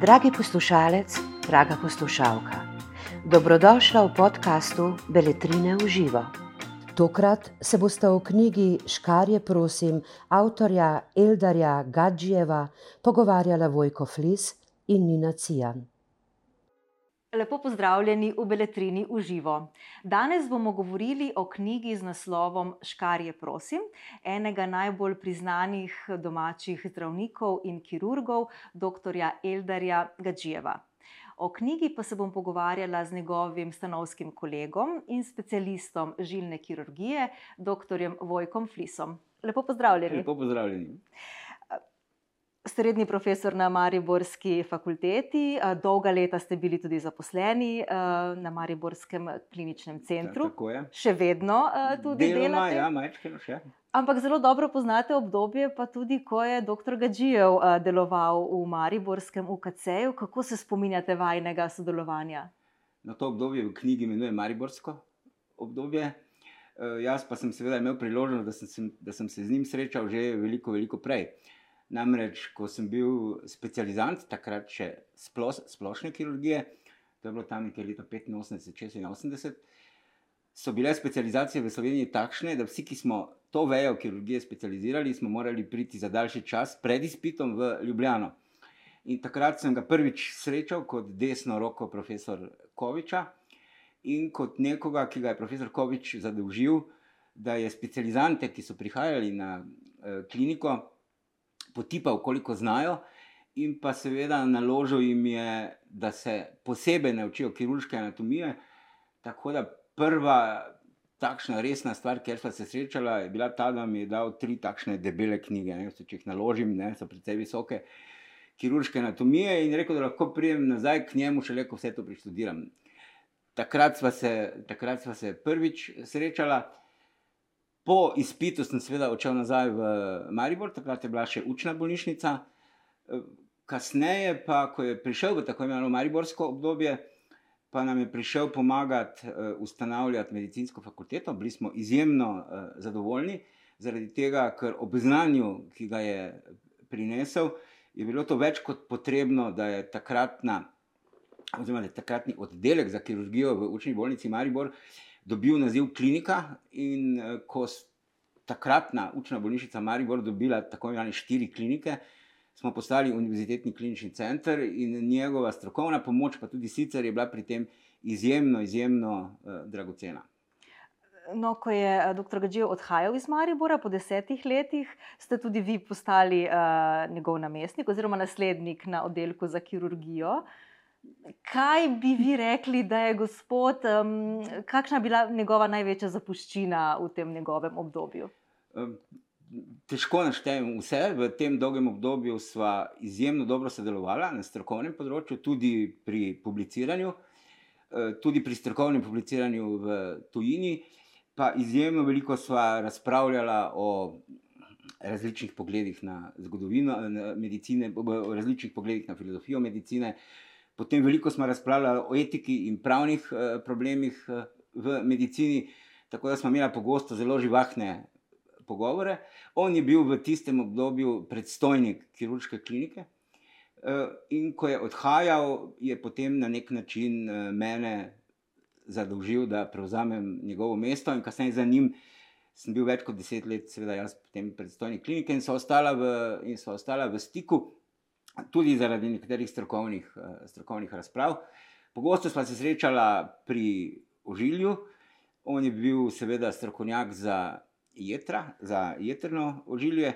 Dragi poslušalec, draga poslušalka, dobrodošla v podkastu Beletrine v živo. Tokrat se boste o knjigi Škarje, prosim, avtorja Eldarja Gadžijeva pogovarjala Vojko Flis in Nina Cijan. Lepo pozdravljeni v Beletrini v živo. Danes bomo govorili o knjigi z naslovom Škarje, prosim, enega najbolj priznanih domačih zdravnikov in kirurgov, dr. Eldarja Gadžijeva. O knjigi pa se bom pogovarjala z njegovim stanovskim kolegom in specialistom žilne kirurgije, dr. Vojkom Flisom. Lepo pozdravljeni. Lepo pozdravljeni srednji profesor na Mariborski fakulteti, dolga leta ste bili tudi zaposleni na Mariborskem kliničnem centru. Tako je. Še vedno tudi Deloma, delate. ja, majčkeno še. Ampak zelo dobro poznate obdobje, pa tudi ko je dr. Gadžijev deloval v Mariborskem UKC-ju. Kako se spominjate vajnega sodelovanja? Na to obdobje v knjigi imenuje Mariborsko obdobje. Jaz pa sem seveda imel priložnost, da sem, da sem se z njim srečal že veliko, veliko prej. Namreč, ko sem bil specializant, takrat še splos, splošne kirurgije, to je bilo tam nekje leta 85-86, so bile specializacije v Sloveniji takšne, da vsi, ki smo to vejo kirurgije specializirali, smo morali priti za daljši čas pred izpitom v Ljubljano. In takrat sem ga prvič srečal kot desno roko profesor Koviča in kot nekoga, ki ga je profesor Kovič zadolžil, da je specializante, ki so prihajali na eh, kliniko, potipal, koliko znajo, in pa seveda naložil jim je, da se posebej naučijo kirurške anatomije. Tako da prva takšna resna stvar, kjer smo se srečali, je bila ta, da mi je dal tri takšne debele knjige. Ne, če jih naložim, ne, so precej visoke. Kirurške anatomije in rekel, da lahko pridem nazaj k njemu, še le ko vse to preštudiram. Takrat sva se, se prvič srečala. Po izpitu sem seveda odšel nazaj v Maribor, takrat je bila še učna bolnišnica. Kasneje, pa, ko je prišel v tako imenovano Mariborsko obdobje, pa nam je prišel pomagati ustanavljati medicinsko fakulteto. Bili smo izjemno zadovoljni, zaradi tega, ker ob znanju, ki ga je prinesel, je bilo to več kot potrebno, da je takratna, oziroma da je takratni oddelek za kirurgijo v učni bolnici Maribor dobil naziv klinika. In ko je takratna učna bolnišnica Maribor dobila tako imenovane štiri klinike, smo postali univerzitetni klinični center in njegova strokovna pomoč, pa tudi sicer je bila pri tem izjemno, izjemno uh, dragocena. No, ko je dr. Gadžijev odhajal iz Maribora po desetih letih, ste tudi vi postali uh, njegov namestnik oziroma naslednik na oddelku za kirurgijo. Kaj bi vi rekli, da je gospod, um, kakšna je bila njegova največja zapuščina v tem njegovem obdobju? Težko naštejem vse. V tem dolgem obdobju sva izjemno dobro sodelovala na strokovnem področju, tudi pri publiciranju, e, tudi pri strokovnem publiciranju v tujini. Pa izjemno veliko sva razpravljala o različnih pogledih na zgodovino na medicine, o različnih pogledih na filozofijo medicine. Potem veliko smo razpravljali o etiki in pravnih eh, problemih eh, v medicini, tako da smo imeli pogosto zelo živahne pogovore. On je bil v tistem obdobju predstojnik kirurške klinike. Eh, in ko je odhajal, je potem na nek način eh, mene zadolžil, da prevzamem njegovo mesto, in kasneje za njim sem bil več kot deset let, seveda, jaz potem predstojnik klinike in so ostala v, in so ostala v stiku tudi zaradi nekaterih strokovnih, eh, strokovnih razprav. Pogosto smo se srečali pri ožilju, on je bil seveda strokovnjak za jedra, za jedrno ožilje,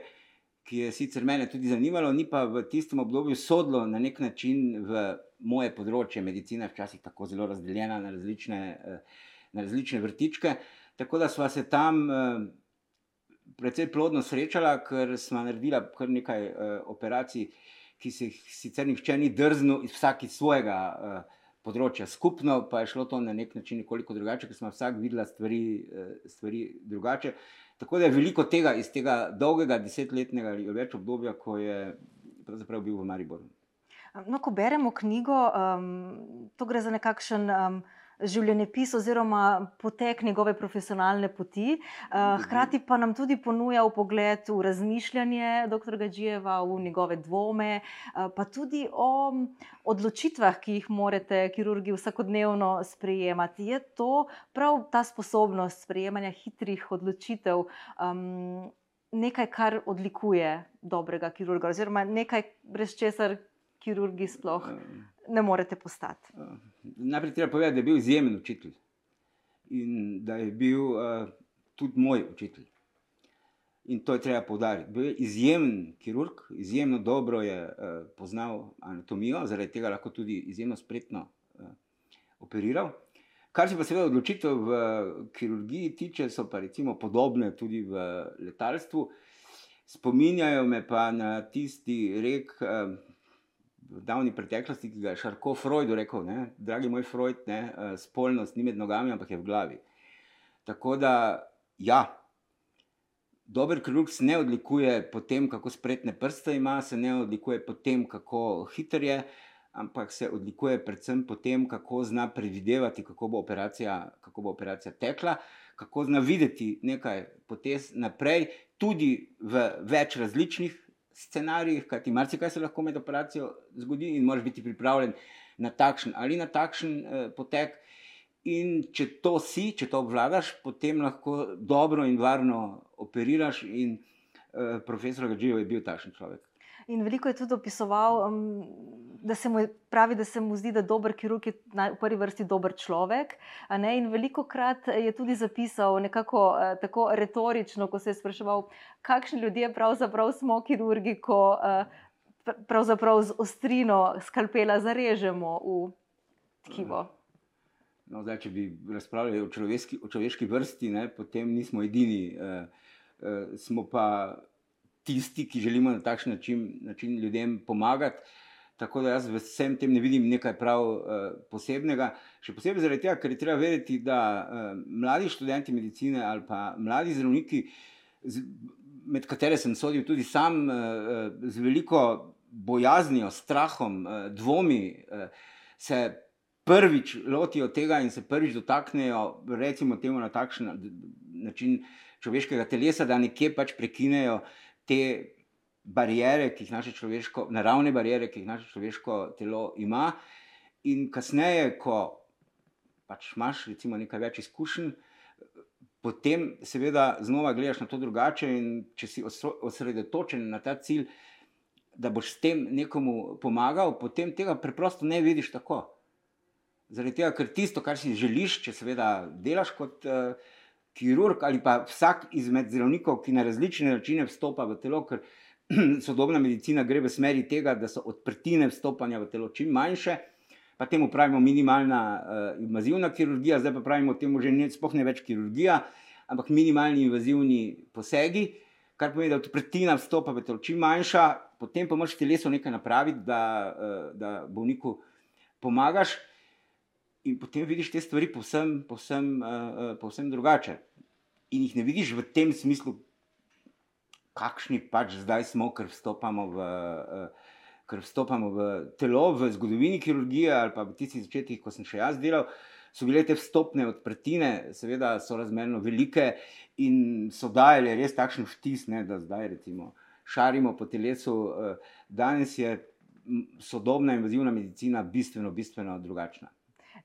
ki je sicer mene tudi zanimalo, ni pa v tistem obdobju sodlo na nek način v moje področje. Medicina je včasih tako zelo razdeljena na različne, eh, na različne vrtičke. Tako da smo se tam eh, precej plodno srečali, ker smo naredili kar nekaj operacij ki se jih sicer nihče ni drznil iz vsake svojega uh, področja. Skupno pa je šlo to na nek način nekoliko drugače, ker smo vsak videli stvari, uh, stvari drugače. Tako da je veliko tega iz tega dolgega desetletnega ali več obdobja, ko je pravzaprav bil v Mariboru. No, ko beremo knjigo, um, to gre za nekakšen um, življenjepis oziroma potek njegove profesionalne poti. Uh, hkrati pa nam tudi ponuja pogled v razmišljanje dr. Gađijeva, v njegove dvome, uh, pa tudi o odločitvah, ki jih morate, kirurgi, vsakodnevno sprejemati. Je to prav ta sposobnost sprejemanja hitrih odločitev? Um, Nekaj, kar odlikuje dobrega kirurga, oziroma nekaj, brez česar kirurgi sploh ne morete postati. Najprej treba povedati, da je bil izjemen učitelj in da je bil uh, tudi moj učitelj. In to je treba povdariti. Bil je izjemen kirurg, izjemno dobro je uh, poznal anatomijo, zaradi tega lahko tudi izjemno spretno uh, operiral. Kar se pa seveda odločitev v kirurgiji tiče, so pa recimo podobne tudi v letalstvu. Spominjajo me pa na tisti rek. Uh, davni preteklosti, ki ga je Šarko Freud rekel, ne, dragi moj Freud, ne, eh, spolnost ni med nogami, ampak je v glavi. Tako da, ja, dober kirurg se ne odlikuje po tem, kako spretne prste ima, se ne odlikuje po tem, kako hiter je, ampak se odlikuje predvsem po tem, kako zna predvidevati, kako bo operacija, kako bo operacija tekla, kako zna videti nekaj potez naprej, tudi v več različnih scenarijih, kajti marsikaj se lahko med operacijo zgodi in moraš biti pripravljen na takšen ali na takšen eh, potek. In če to si, če to obvladaš, potem lahko dobro in varno operiraš. In eh, profesor Gajdžijo je bil takšen človek. In veliko je tudi opisoval, um, da se mu pravi, da se mu zdi, da dober kirurg je v prvi vrsti dober človek. In veliko krat je tudi zapisal nekako uh, tako retorično, ko se je spraševal, kakšni ljudje pravzaprav smo kirurgi, ko uh, pravzaprav z ostrino skalpela zarežemo v tkivo. No, zdaj, če bi razpravljali o človeški, o človeški vrsti, ne, potem nismo edini. Uh, uh, smo pa tisti, ki želimo na takšen način, način ljudem pomagati. Tako da jaz v vsem tem ne vidim nekaj prav uh, posebnega. Še posebej zaradi tega, ker je treba vedeti, da uh, mladi študenti medicine ali pa mladi zdravniki, z, med katere sem sodil tudi sam, uh, z veliko bojaznijo, strahom, uh, dvomi, uh, se prvič lotijo tega in se prvič dotaknejo, recimo, temu na takšen način človeškega telesa, da nekje pač prekinejo te barijere, ki jih naše človeško, naravne barijere, ki jih naše človeško telo ima. In kasneje, ko pač imaš recimo, nekaj več izkušenj, potem seveda znova gledaš na to drugače. In če si osredotočen na ta cilj, da boš s tem nekomu pomagal, potem tega preprosto ne vidiš tako. Zaradi tega, ker tisto, kar si želiš, če seveda delaš kot. Uh, kirurg ali pa vsak izmed zdravnikov, ki na različne načine vstopa v telo, ker sodobna medicina gre v smeri tega, da so odprtine vstopanja v telo čim manjše. Pa temu pravimo minimalna uh, invazivna kirurgija, zdaj pa pravimo temu že ne, ne več kirurgija, ampak minimalni invazivni posegi, kar pomeni, da odprtina vstopa v telo čim manjša, potem pa moraš telesu nekaj napraviti, da, uh, da bolniku pomagaš in potem vidiš te stvari povsem, povsem, uh, povsem drugače. In jih ne vidiš v tem smislu, kakšni pač zdaj smo, ker vstopamo v. Uh, Ker vstopamo v telo, v zgodovini kirurgije, ali pa v tistih začetkih, ko sem še jaz delal, so bile te vstopne odprtine, seveda, so razmerno velike in so dajale res takšen vtis, ne, da zdaj recimo šarimo po telesu. Danes je sodobna invazivna medicina bistveno, bistveno drugačna.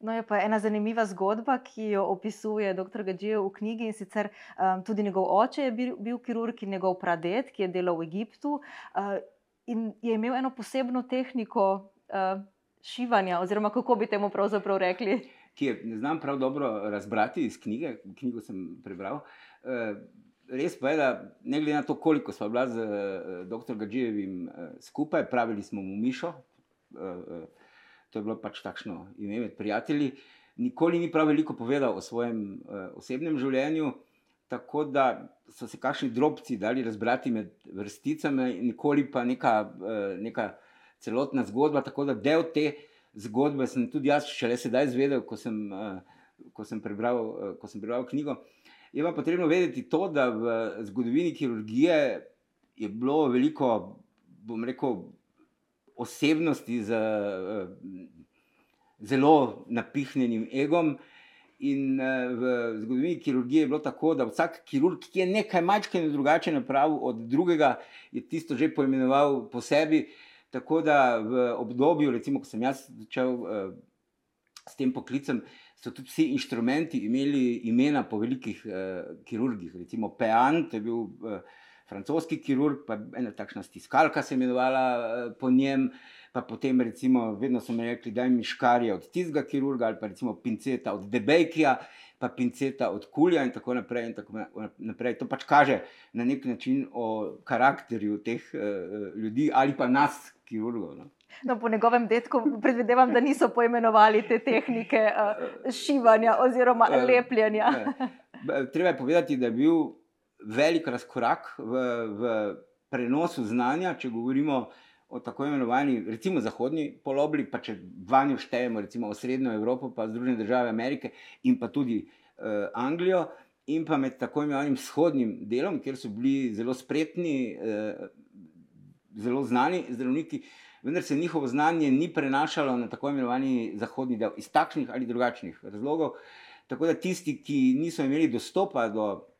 No, je pa ena zanimiva zgodba, ki jo opisuje dr. Gajdžijo v knjigi. In sicer um, tudi njegov oče je bil, bil kirurg in njegov praded, ki je delal v Egiptu. Uh, in je imel eno posebno tehniko uh, šivanja, oziroma kako bi temu pravzaprav rekli. Ki je ne znam prav dobro razbrati iz knjige, knjigo sem prebral. Uh, res pa je, da ne glede na to, koliko smo bili z uh, dr. Gajdžijevim uh, skupaj, pravili smo mu mišo. Uh, uh, to je bilo pač takšno ime med prijatelji. Nikoli ni prav veliko povedal o svojem uh, osebnem življenju, tako da so se kakšni drobci dali razbrati med vrsticami, nikoli pa neka, uh, neka celotna zgodba. Tako da del te zgodbe sem tudi jaz šele sedaj izvedel, ko sem, uh, ko sem, prebral, uh, ko sem prebral knjigo. Je pa potrebno vedeti to, da v zgodovini kirurgije je bilo veliko, bom rekel, osebnosti z uh, zelo napihnjenim egom. In uh, v zgodovini kirurgije je bilo tako, da vsak kirurg, ki je nekaj majčkega drugače napravil od drugega, je tisto že poimenoval po sebi. Tako da v obdobju, recimo, ko sem jaz začel uh, s tem poklicem, so tudi vsi inštrumenti imeli imena po velikih uh, kirurgih. Recimo Pean, to je bil uh, francoski kirurg, pa ena takšna stiskalka se je imenovala uh, po njem. Pa potem, recimo, vedno so mi rekli, da je miškarje od tistega kirurga ali pa recimo pinceta od Debekija, pa pinceta od Kulja in tako naprej. In tako naprej. To pač kaže na nek način o karakterju teh uh, ljudi ali pa nas, kirurgov. No. No, po njegovem detku predvidevam, da niso poimenovali te tehnike uh, šivanja oziroma uh, lepljenja. Treba je povedati, da je bil velik razkorak v, v prenosu znanja, če govorimo o tako imenovani, recimo, zahodni polobli, pa če vanjo štejemo, recimo, osrednjo Evropo, pa Združene države Amerike in pa tudi uh, Anglijo, in pa med tako imenovanim vzhodnim delom, kjer so bili zelo spretni, uh, zelo znani zdravniki, vendar se njihovo znanje ni prenašalo na tako imenovani zahodni del iz takšnih ali drugačnih razlogov. Tako da tisti, ki niso imeli dostopa do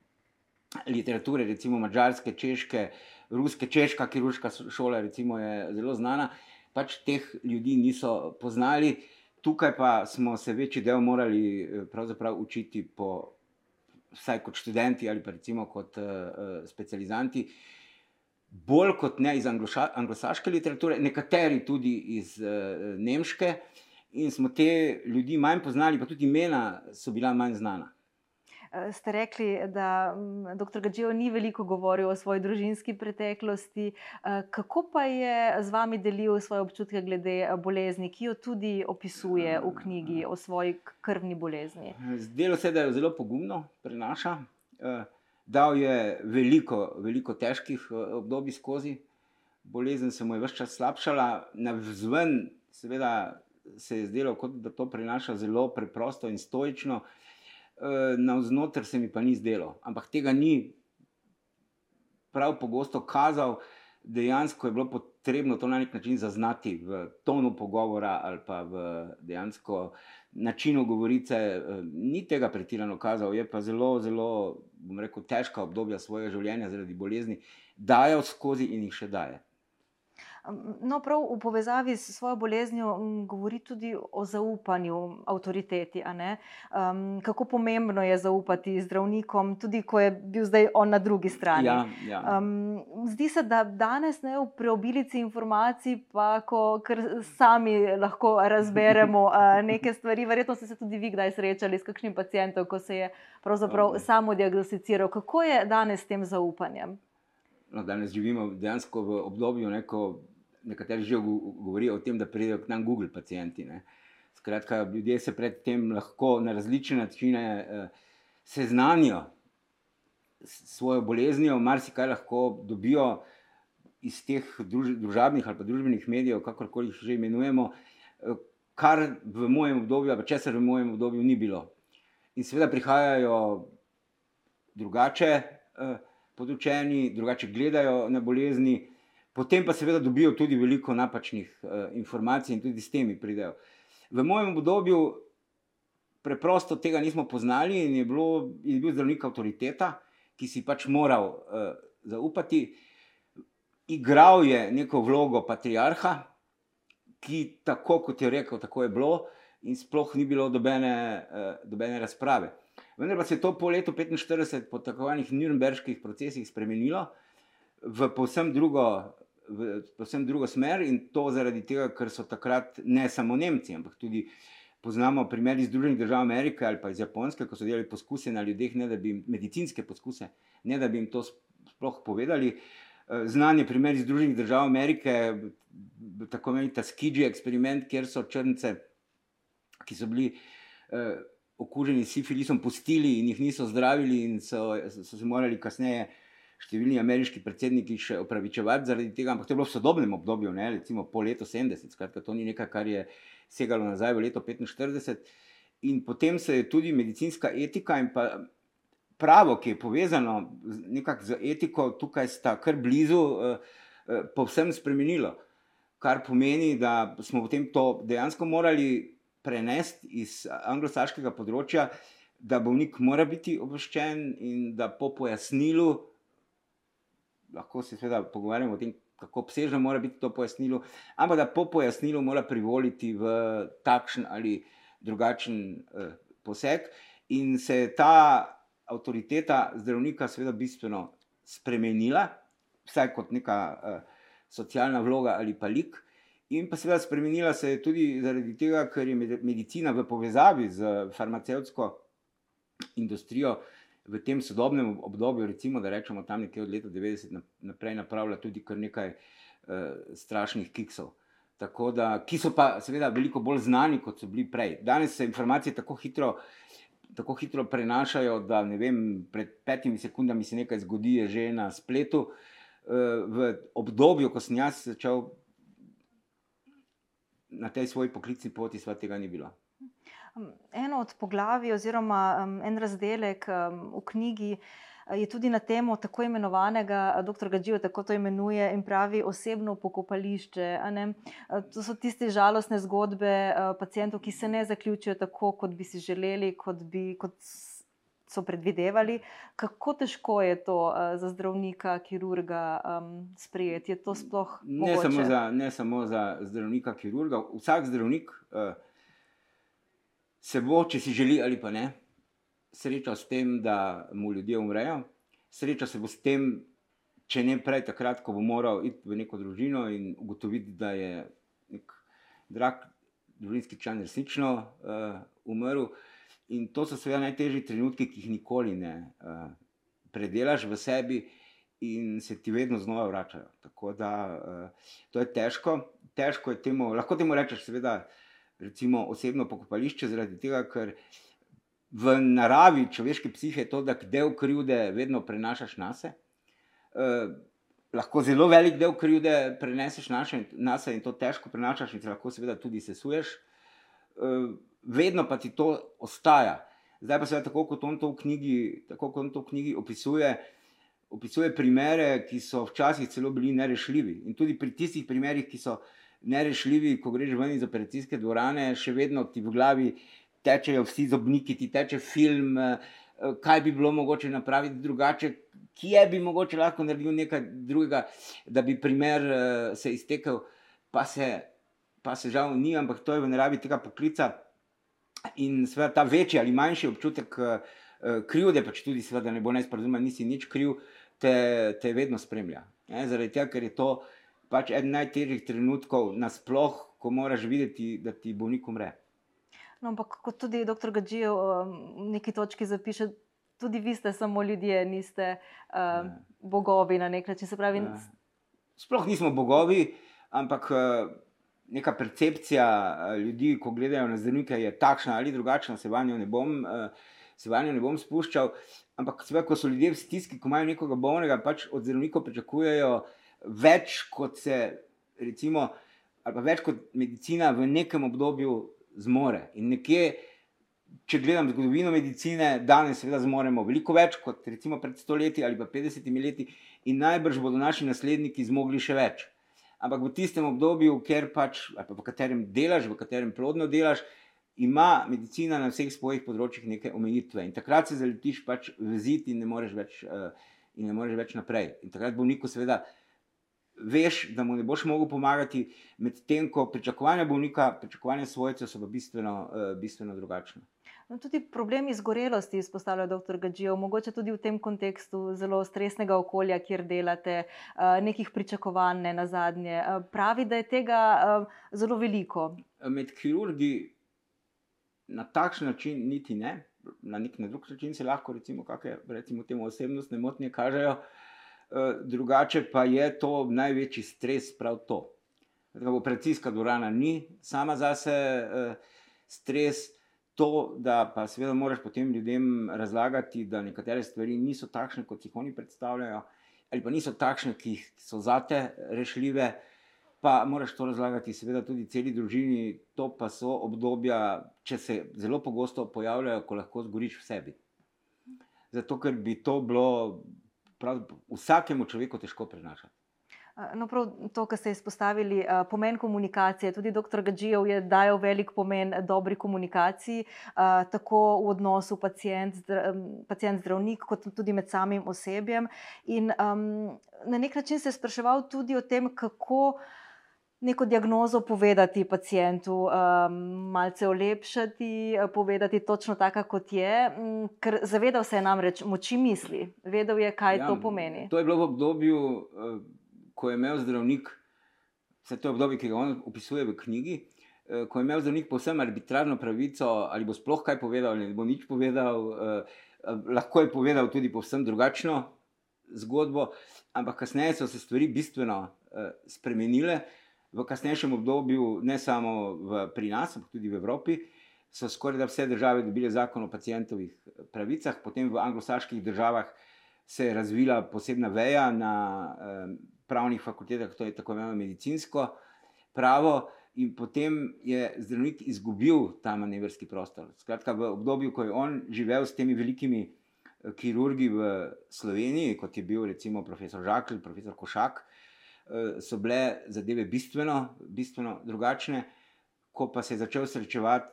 literature, recimo mačarske, češke, uh, ruske, češka kirurška šola, recimo, je zelo znana, pač teh ljudi niso poznali. Tukaj pa smo se večji del morali eh, učiti, po, vsaj kot študenti ali pa recimo kot uh, specializanti, bolj kot ne iz anglosaške literature, nekateri tudi iz uh, nemške, in smo te ljudi manj poznali, pa tudi imena so bila manj znana. Eh, ste rekli, da mm, dr. Gađev ni veliko govoril o svoji družinski preteklosti. Eh, kako pa je z vami delil svoje občutke glede eh, bolezni, ki jo tudi opisuje v knjigi o svoji krvni bolezni? Zdelo se, da je zelo pogumno prenaša. Dal je veliko, veliko težkih obdobij skozi. Bolezen se mu je vse čas slabšala, na vzven, seveda, se je zdelo, da to prenaša zelo preprosto in stoično. Eh, na vznoter se mi pa ni zdelo. Ampak tega ni prav pogosto kazal, dejansko je bilo potrebno to na nek način zaznati v tonu pogovora ali pa v dejansko načinu govorice. Eh, ni tega pretirano kazal, je pa zelo, zelo, bom rekel, težka obdobja svojega življenja zaradi bolezni, dajal skozi in jih še daje. No, prav v povezavi s svojo boleznijo govori tudi o zaupanju avtoriteti. Um, kako pomembno je zaupati zdravnikom, tudi ko je bil zdaj on na drugi strani. Ja, ja. Um, zdi se, da danes ne, v preobilici informacij, pa ko sami lahko razberemo uh, neke stvari. Verjetno ste se tudi vi kdaj srečali s kakšnim pacijentom, ko se je pravzaprav okay. samo diagnosticiral. Kako je danes s tem zaupanjem? No, danes živimo dejansko v obdobju, ne, ko nekateri že govorijo o tem, da pridejo k nam Google pacijenti. Ne. Skratka, ljudje se predtem lahko na različne načine eh, seznanijo s svojo boleznijo, marsikaj lahko dobijo iz teh druž, družabnih ali družbenih medijev, kakorkoli jih že imenujemo, eh, kar v mojem obdobju, ali česar v mojem obdobju ni bilo. In seveda prihajajo drugače eh, podučeni, drugače gledajo na bolezni. Potem pa seveda dobijo tudi veliko napačnih uh, informacij in tudi s temi pridejo. V mojem obdobju preprosto tega nismo poznali in je, bilo, je bil zdravnik avtoriteta, ki si pač moral uh, zaupati. Igral je neko vlogo patriarha, ki tako kot je rekel, tako je bilo, in sploh ni bilo dobene, uh, dobene razprave. Vendar pa se je to po letu 1945, po tako imenovanih Nürnberških procesih, spremenilo v povsem drugo v povsem drugo smer in to zaradi tega, ker so takrat ne samo Nemci, ampak tudi poznamo primer iz Združenih držav Amerike ali pa iz Japonske, ko so delali poskuse na ljudeh, ne da bi jim medicinske poskuse, ne da bi jim to sploh povedali. Eh, znan je primer iz Združenih držav Amerike, tako imenovani Tuskegee eksperiment, kjer so črnce, ki so bili eh, okuženi s sifilisom, pustili in jih niso zdravili, in so, so se morali kasneje eh, številni ameriški predsedniki še opravičevati zaradi tega, ampak to je bilo v sodobnem obdobju, ne, recimo po letu 70, skratka, to ni nekaj, kar je segalo nazaj v leto 45. In potem se je tudi medicinska etika in pa pravo, ki je povezano z etiko, tukaj sta kar blizu, eh, eh, povsem spremenilo. Kar pomeni, da smo potem to dejansko morali prenesti iz anglosaškega področja, da bolnik mora biti obveščen in da po pojasnilu, lahko se seveda pogovarjamo o tem, kako obsežno mora biti to pojasnilo, ampak da po pojasnilu mora privoliti v takšen ali drugačen eh, poseg, in se je ta avtoriteta zdravnika, seveda, bistveno spremenila, vsaj kot neka eh, socialna vloga ali pa lik. In pa seveda spremenila se je tudi zaradi tega, ker je medicina v povezavi z farmacevtsko industrijo v tem sodobnem obdobju, recimo, da rečemo tam nekje od leta 90 naprej, napravila tudi kar nekaj uh, strašnih kiksov. Tako da, ki so pa seveda veliko bolj znani, kot so bili prej. Danes se informacije tako hitro, tako hitro prenašajo, da vem, pred petimi sekundami se nekaj zgodi, že na spletu. Uh, v obdobju, ko sem jaz začel na tej svoji poklicni poti, sva tega ni bilo. Eno od poglavij, oziroma en razdelek v knjigi eh, je tudi na temo tako imenovanega, eh, dr. Gađijo tako to imenuje in pravi osebno pokopališče. Eh, to so tiste žalostne zgodbe pacijentov, ki se ne zaključijo tako, kot bi si želeli, kot, bi, kot so predvidevali. Kako težko je to za zdravnika, kirurga um, sprejeti? Je to sploh? Ne samo, za, ne samo za zdravnika, kirurga. Vsak zdravnik. Uh, se bo, če si želi ali pa ne, srečal s tem, da mu ljudje umrejo, srečal se bo s tem, če ne prej, takrat, ko bo moral iti v neko družino in ugotoviti, da je nek drag družinski član resnično uh, umrl. In to so seveda najtežji trenutki, ki jih nikoli ne uh, predelaš v sebi. In se ti vedno znova vračajo. Tako da uh, to je težko. Težko je temu, lahko temu rečeš, seveda, uh, recimo, osebno pokopališče, zaradi tega, ker v naravi človeške psihe je to, da del krivde vedno prenašaš na sebe. Uh, lahko zelo velik del krivde preneseš na sebe in to težko prenašaš, in se lahko seveda tudi sesuješ. Uh, vedno pa ti to ostaja. Zdaj pa se tako, kot on to v knjigi, tako kot on to v knjigi opisuje. Opisuje primere, ki so včasih celo bili nerešljivi. In tudi pri tistih primerih, ki so uh, nerešljivi, ko greš ven iz operacijske dvorane, še vedno ti v glavi tečejo vsi zobniki, ti teče film, eh, kaj bi bilo mogoče napraviti drugače, kje bi mogoče lahko naredil nekaj drugega, da bi primer eh, se iztekel, pa se, pa se žal ni, ampak to je v naravi tega poklica. In seveda ta večji ali manjši občutek krivde, pa če tudi seveda ne bo nesporazuma, nisi nič kriv, te, te vedno spremlja. Ne? Zaradi tega, ker je to uh, pač eden najtežjih trenutkov, nasploh, ko moraš videti, da ti bolnik umre. No, ampak kot tudi dr. Gađijo v neki točki zapiše, tudi vi ste samo ljudje, niste uh, bogovi na nek način. Pravi, ne. Sploh nismo bogovi, ampak uh, neka percepcija uh, ljudi, ko gledajo na zdravnike, je takšna ali drugačna, se vanjo ne bom. Uh, Se vanjo ne bom spuščal, ampak, sve, ko so ljudje v stiski, ko imajo nekoga bolnega, pač od zdravnikov pričakujejo, uh, več kot se, recimo, ali pa več kot medicina v nekem obdobju zmore. In nekje, če gledam zgodovino medicine, danes seveda zmoremo veliko več kot recimo pred stoletji ali pa 50 leti, in najbrž bodo naši nasledniki zmogli še več. Ampak v tistem obdobju, pač, v katerem delaš, v katerem plodno delaš, ima medicina na vseh svojih področjih neke omejitve. In takrat se zaletiš pač v zid in ne moreš več, uh, in ne moreš več naprej. In takrat bolniku seveda veš, da mu ne boš mogel pomagati, medtem ko pričakovanja bolnika, pričakovanja svojcev so pa bistveno, uh, bistveno drugačne. No, tudi problem izgorelosti izpostavlja dr. Gađijo, mogoče tudi v tem kontekstu zelo stresnega okolja, kjer delate, uh, nekih pričakovanj ne na zadnje. Uh, pravi, da je tega zelo veliko. Med kirurgi na takšen način niti ne, na nek na drug način se lahko, recimo, kakšne, recimo, temu osebnostne motnje kažejo. Uh, Eh, drugače pa je to največji stres, prav to. Operacijska dvorana ni sama za sebe stres, to, da pa seveda moraš potem ljudem razlagati, da nekatere stvari niso takšne, kot jih oni predstavljajo, ali pa niso takšne, ki so zate rešljive. Pa moraš to razlagati, seveda, tudi celi družini. To pa so obdobja, če se zelo pogosto pojavljajo, ko lahko zgoriš v sebi. Zato, ker bi to bilo prav, vsakemu človeku težko prenašati. No, prav to, kar ste izpostavili, pomen komunikacije. Tudi dr. Gađijev je dajal velik pomen dobri komunikaciji, tako v odnosu pacient-zdravnik, kot tudi med samim osebjem. In um, na nek način se je spraševal tudi o tem, kako neko diagnozo povedati pacijentu, um, malce olepšati, povedati točno tako, kot je. Ker zavedal se je namreč moči misli, vedel je, kaj ja, to pomeni. To je bilo v obdobju. Uh, ko je imel zdravnik, vse to obdobje, ki ga on opisuje v knjigi, eh, ko je imel zdravnik povsem arbitrarno pravico, ali bo sploh kaj povedal, ali bo nič povedal, eh, lahko je povedal tudi povsem drugačno zgodbo, ampak kasneje so se stvari bistveno eh, spremenile. V kasnejšem obdobju, ne samo v, pri nas, ampak tudi v Evropi, so skoraj da vse države dobile zakon o pacijentovih pravicah, potem v anglosaških državah se je razvila posebna veja na pravnih fakultetah, to je tako imenovano medicinsko pravo, in potem je zdravnik izgubil ta manevrski prostor. Skratka, v obdobju, ko je on živel s temi velikimi eh, kirurgi v Sloveniji, kot je bil recimo profesor Žakl, profesor Košak, eh, so bile zadeve bistveno, bistveno drugačne. Ko pa se je začel srečevati,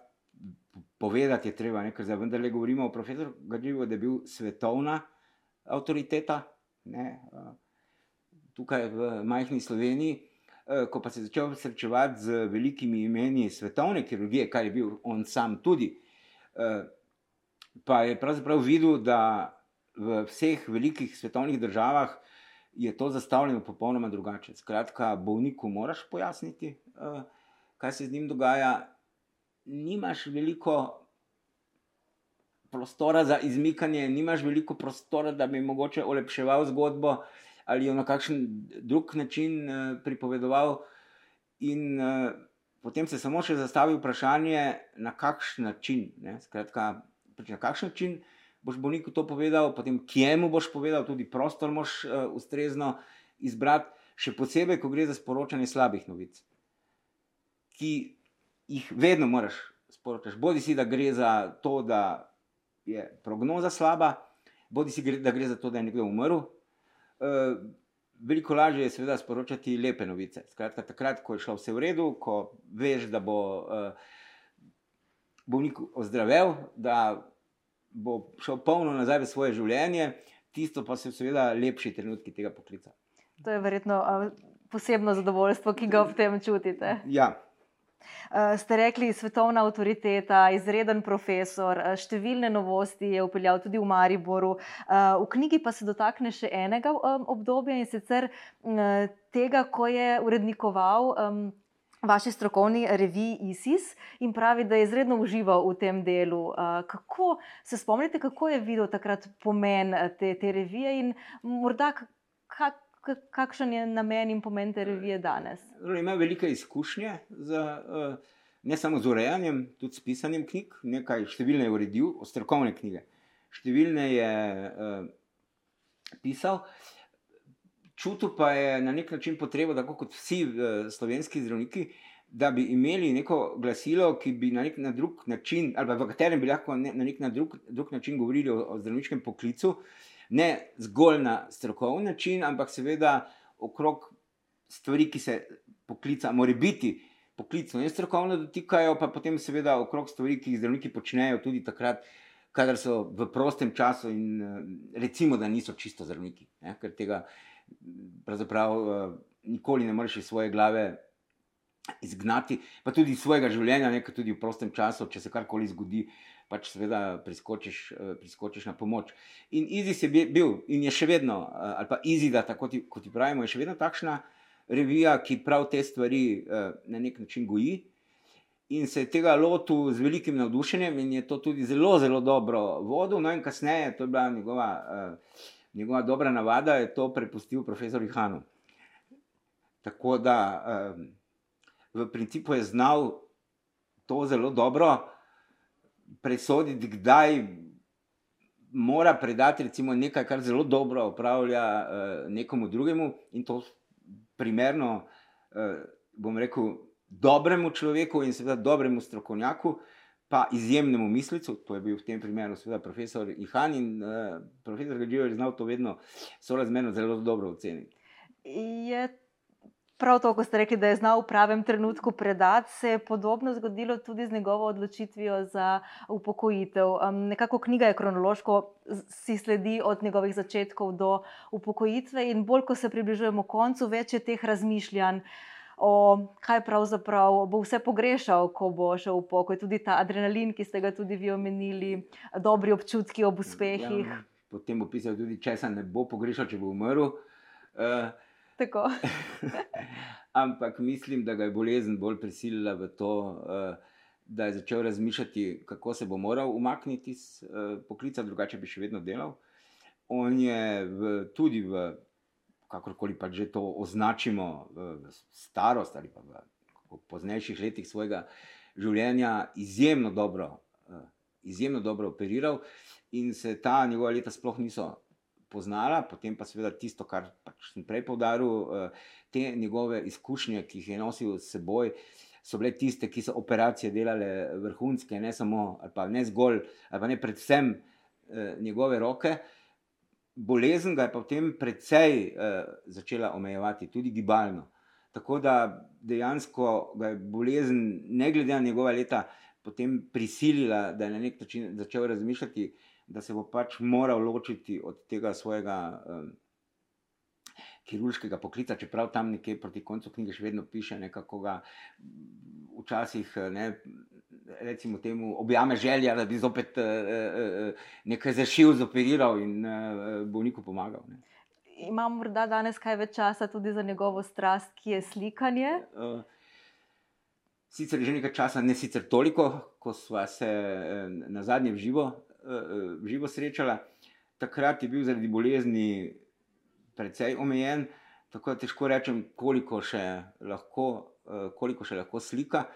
povedati je treba, ker zdaj vendarle govorimo o profesorju Gadživu, da je bil svetovna avtoriteta. Ne, uh, tukaj v majhni Sloveniji, eh, ko pa se je začel srečevati z velikimi imeni svetovne kirurgije, kar je bil on sam tudi, eh, pa je pravzaprav videl, da v vseh velikih svetovnih državah je to zastavljeno popolnoma drugače. Skratka, bolniku moraš pojasniti, eh, kaj se z njim dogaja. Nimaš veliko prostora za izmikanje, nimaš veliko prostora, da bi mogoče olepševal zgodbo ali jo na kakšen drug način uh, pripovedoval. In uh, potem se samo še zastavi vprašanje, na kakšen način. Skratka, pač na kakšen način boš bolniku to povedal, potem kje mu boš povedal, tudi prostor moš uh, ustrezno izbrati, še posebej, ko gre za sporočanje slabih novic, ki jih vedno moraš sporočati. Bodi si, da gre za to, da je prognoza slaba, bodi si, da gre za to, da je nekdo umrl. Eh, veliko lažje je seveda sporočati lepe novice. Skratka, takrat, ko je šlo vse v redu, ko veš, da bo uh, bolnik ozdravel, da bo šel polno nazaj v svoje življenje, tisto pa so seveda lepši trenutki tega poklica. To je verjetno uh, posebno zadovoljstvo, ki ga ob tem čutite. Ja, Uh, ste rekli, svetovna avtoriteta, izreden profesor, številne novosti je upeljal tudi v Mariboru. Uh, v knjigi pa se dotakne še enega um, obdobja in sicer uh, tega, ko je urednikoval. Vaši strokovni reviji ISIS in pravi, da je izredno užival v tem delu. Kako se spomnite, kako je videl takrat pomen te, te revije in morda kak, kakšen je namen in pomen te revije danes? Ima velike izkušnje z, ne samo z urejanjem, tudi s pisanjem knjig, nekaj številne je uredil, strokovne knjige. Številne je uh, pisal, čutil pa je na nek način potrebo, tako kot vsi uh, slovenski zdravniki, da bi imeli neko glasilo, ki bi na nek na način, ali v katerem bi lahko ne, na nek na drug, drug način govorili o, o zdravniškem poklicu. Uh, ne zgolj na strokovni način, ampak seveda okrog stvari, ki se poklica, mora biti poklicno in strokovno dotikajo, pa potem seveda okrog stvari, ki jih zdravniki počnejo tudi takrat, kadar so v prostem času in eh, recimo, da niso čisto zdravniki, ne, ker tega pravzaprav uh, nikoli ne moreš iz svoje glave. Izgnati, pa tudi svojega življenja, nekaj tudi v prostem času, če se karkoli zgodi, uh, pač seveda priskočiš, eh, priskočiš na pomoč. In Izis je bil in je še vedno, eh, ali pa Izida, tako kot ti pravimo, je še vedno takšna revija, ki prav te stvari eh, na nek način goji. In se je tega lotil z velikim navdušenjem, in je to tudi zelo, zelo dobro vodil. No, in kasneje, to je bila njegova, njegova dobra navada, je to prepustil profesorju Hanu. Tako da v principu je znal to zelo dobro presoditi, kdaj mora predati recimo, nekaj, kar zelo dobro upravlja uh, nekomu drugemu in to primerno, uh, bom rekel, dobremu človeku in seveda dobremu strokovnjaku. Pa izjemnemu mislicu, to je bil v tem primeru, seveda, profesor Ihan in uh, profesor Gajdžijo je znal to vedno sorazmerno zelo dobro oceniti. Je prav to, ko ste rekli, da je znal v pravem trenutku predati, se je podobno zgodilo tudi z njegovo odločitvijo za upokojitev. Um, nekako knjiga je kronološko, si sledi od njegovih začetkov do upokojitve, in bolj ko se približujemo koncu, več je teh razmišljanj. O kaj pravzaprav bo vse pogrešal, ko bo šel v pokoj, tudi ta adrenalin, ki ste ga tudi vi omenili, dobri občutki ob uspehih. Ja, potem opisal tudi, če se ne bo pogrešal, če bo umrl. Uh, Tako. Ampak mislim, da ga je bolezen bolj prisilila v to, uh, da je začel razmišljati, kako se bo moral umakniti iz uh, poklica, drugače bi še vedno delal. On je v, tudi v, kakorkoli pa že to označimo, starost ali pa v, poznejših letih svojega življenja izjemno dobro, uh, izjemno dobro operiral in se ta njegova leta sploh niso poznala, potem pa seveda tisto, kar pač sem prej povdaril, eh, te njegove izkušnje, ki jih je nosil s seboj. So bile tiste, ki so operacije delale vrhunske, ne samo, ali pa ne zgolj, ali pa ne predvsem eh, njegove roke. Bolezen ga je potem precej eh, začela omejevati, tudi gibalno. Tako da dejansko ga je bolezen, ne glede na njegove leta, potem prisilila, da je na nek način začel razmišljati, da se bo pač moral ločiti od tega svojega um, kirurškega poklica, čeprav tam nekje proti koncu knjige še vedno piše, nekako ga včasih ne, recimo temu objame želja, da bi zopet uh, uh, nekaj zašil, zoperiral in bolniku pomagal. Ne. Imam morda danes kaj več časa tudi za njegovo strast, ki je slikanje. Uh, sicer že nekaj časa, ne sicer toliko, ko smo se na zadnje v živo uh, živo srečala. Takrat je bil zaradi bolezni precej omejen, tako da težko rečem, koliko še lahko, uh, koliko še lahko slika,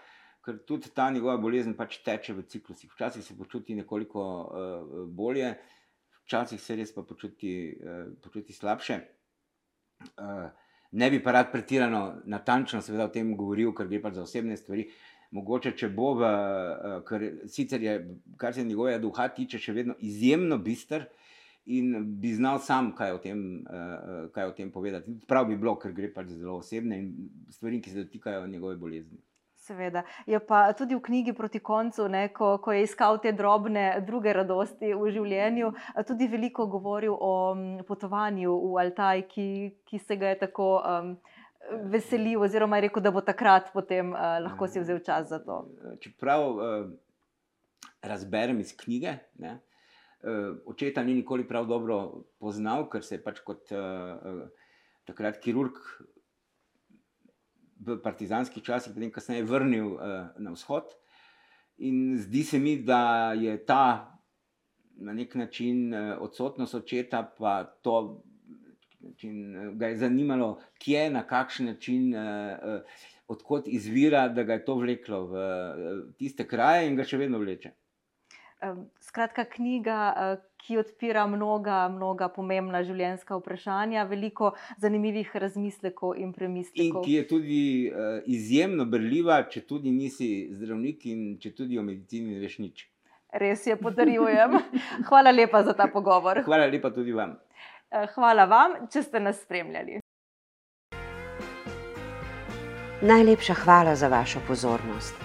ker tudi ta njegova bolezen pač teče v ciklusih. Včasih se počuti nekoliko uh, bolje, včasih se res pa počuti, uh, počuti slabše. Uh, ne bi pa rad pretirano natančno seveda, o tem govoril, ker gre pa za osebne stvari. Uh, mogoče če bo, v, uh, ker sicer je, kar se njegovega duha tiče, še vedno izjemno bistr in bi znal sam kaj o tem, uh, kaj o tem povedati. Prav bi bilo, ker gre pač za zelo osebne in stvari, ki se dotikajo njegove bolezni. Seveda. Je pa tudi v knjigi proti koncu, ne, ko, ko je iskal te drobne druge radosti v življenju, tudi veliko govoril o potovanju v Altaj, ki, ki se ga je tako. Um, veselil, oziroma je rekel, da bo takrat potem uh, lahko si vzel čas za to. Čeprav uh, razberem iz knjige, ne, uh, očeta ni nikoli prav dobro poznal, ker se je pač kot uh, takrat kirurg v partizanskih časih, potem kasneje vrnil na vzhod. In zdi se mi, da je ta na nek način odsotnost očeta, pa to način, eh, ga je zanimalo, kje, na kakšen način, odkot izvira, da ga je to vleklo v tiste kraje in ga še vedno vleče. Skratka, knjiga, ki odpira mnoga, mnoga pomembna življenjska vprašanja, veliko zanimivih razmislekov in premislekov. In ki je tudi uh, izjemno brljiva, če tudi nisi zdravnik in če tudi o medicini ne veš nič. Res je, podarjujem. Hvala lepa za ta pogovor. Hvala lepa tudi vam. Eh, hvala vam, če ste nas spremljali. Najlepša hvala za vašo pozornost.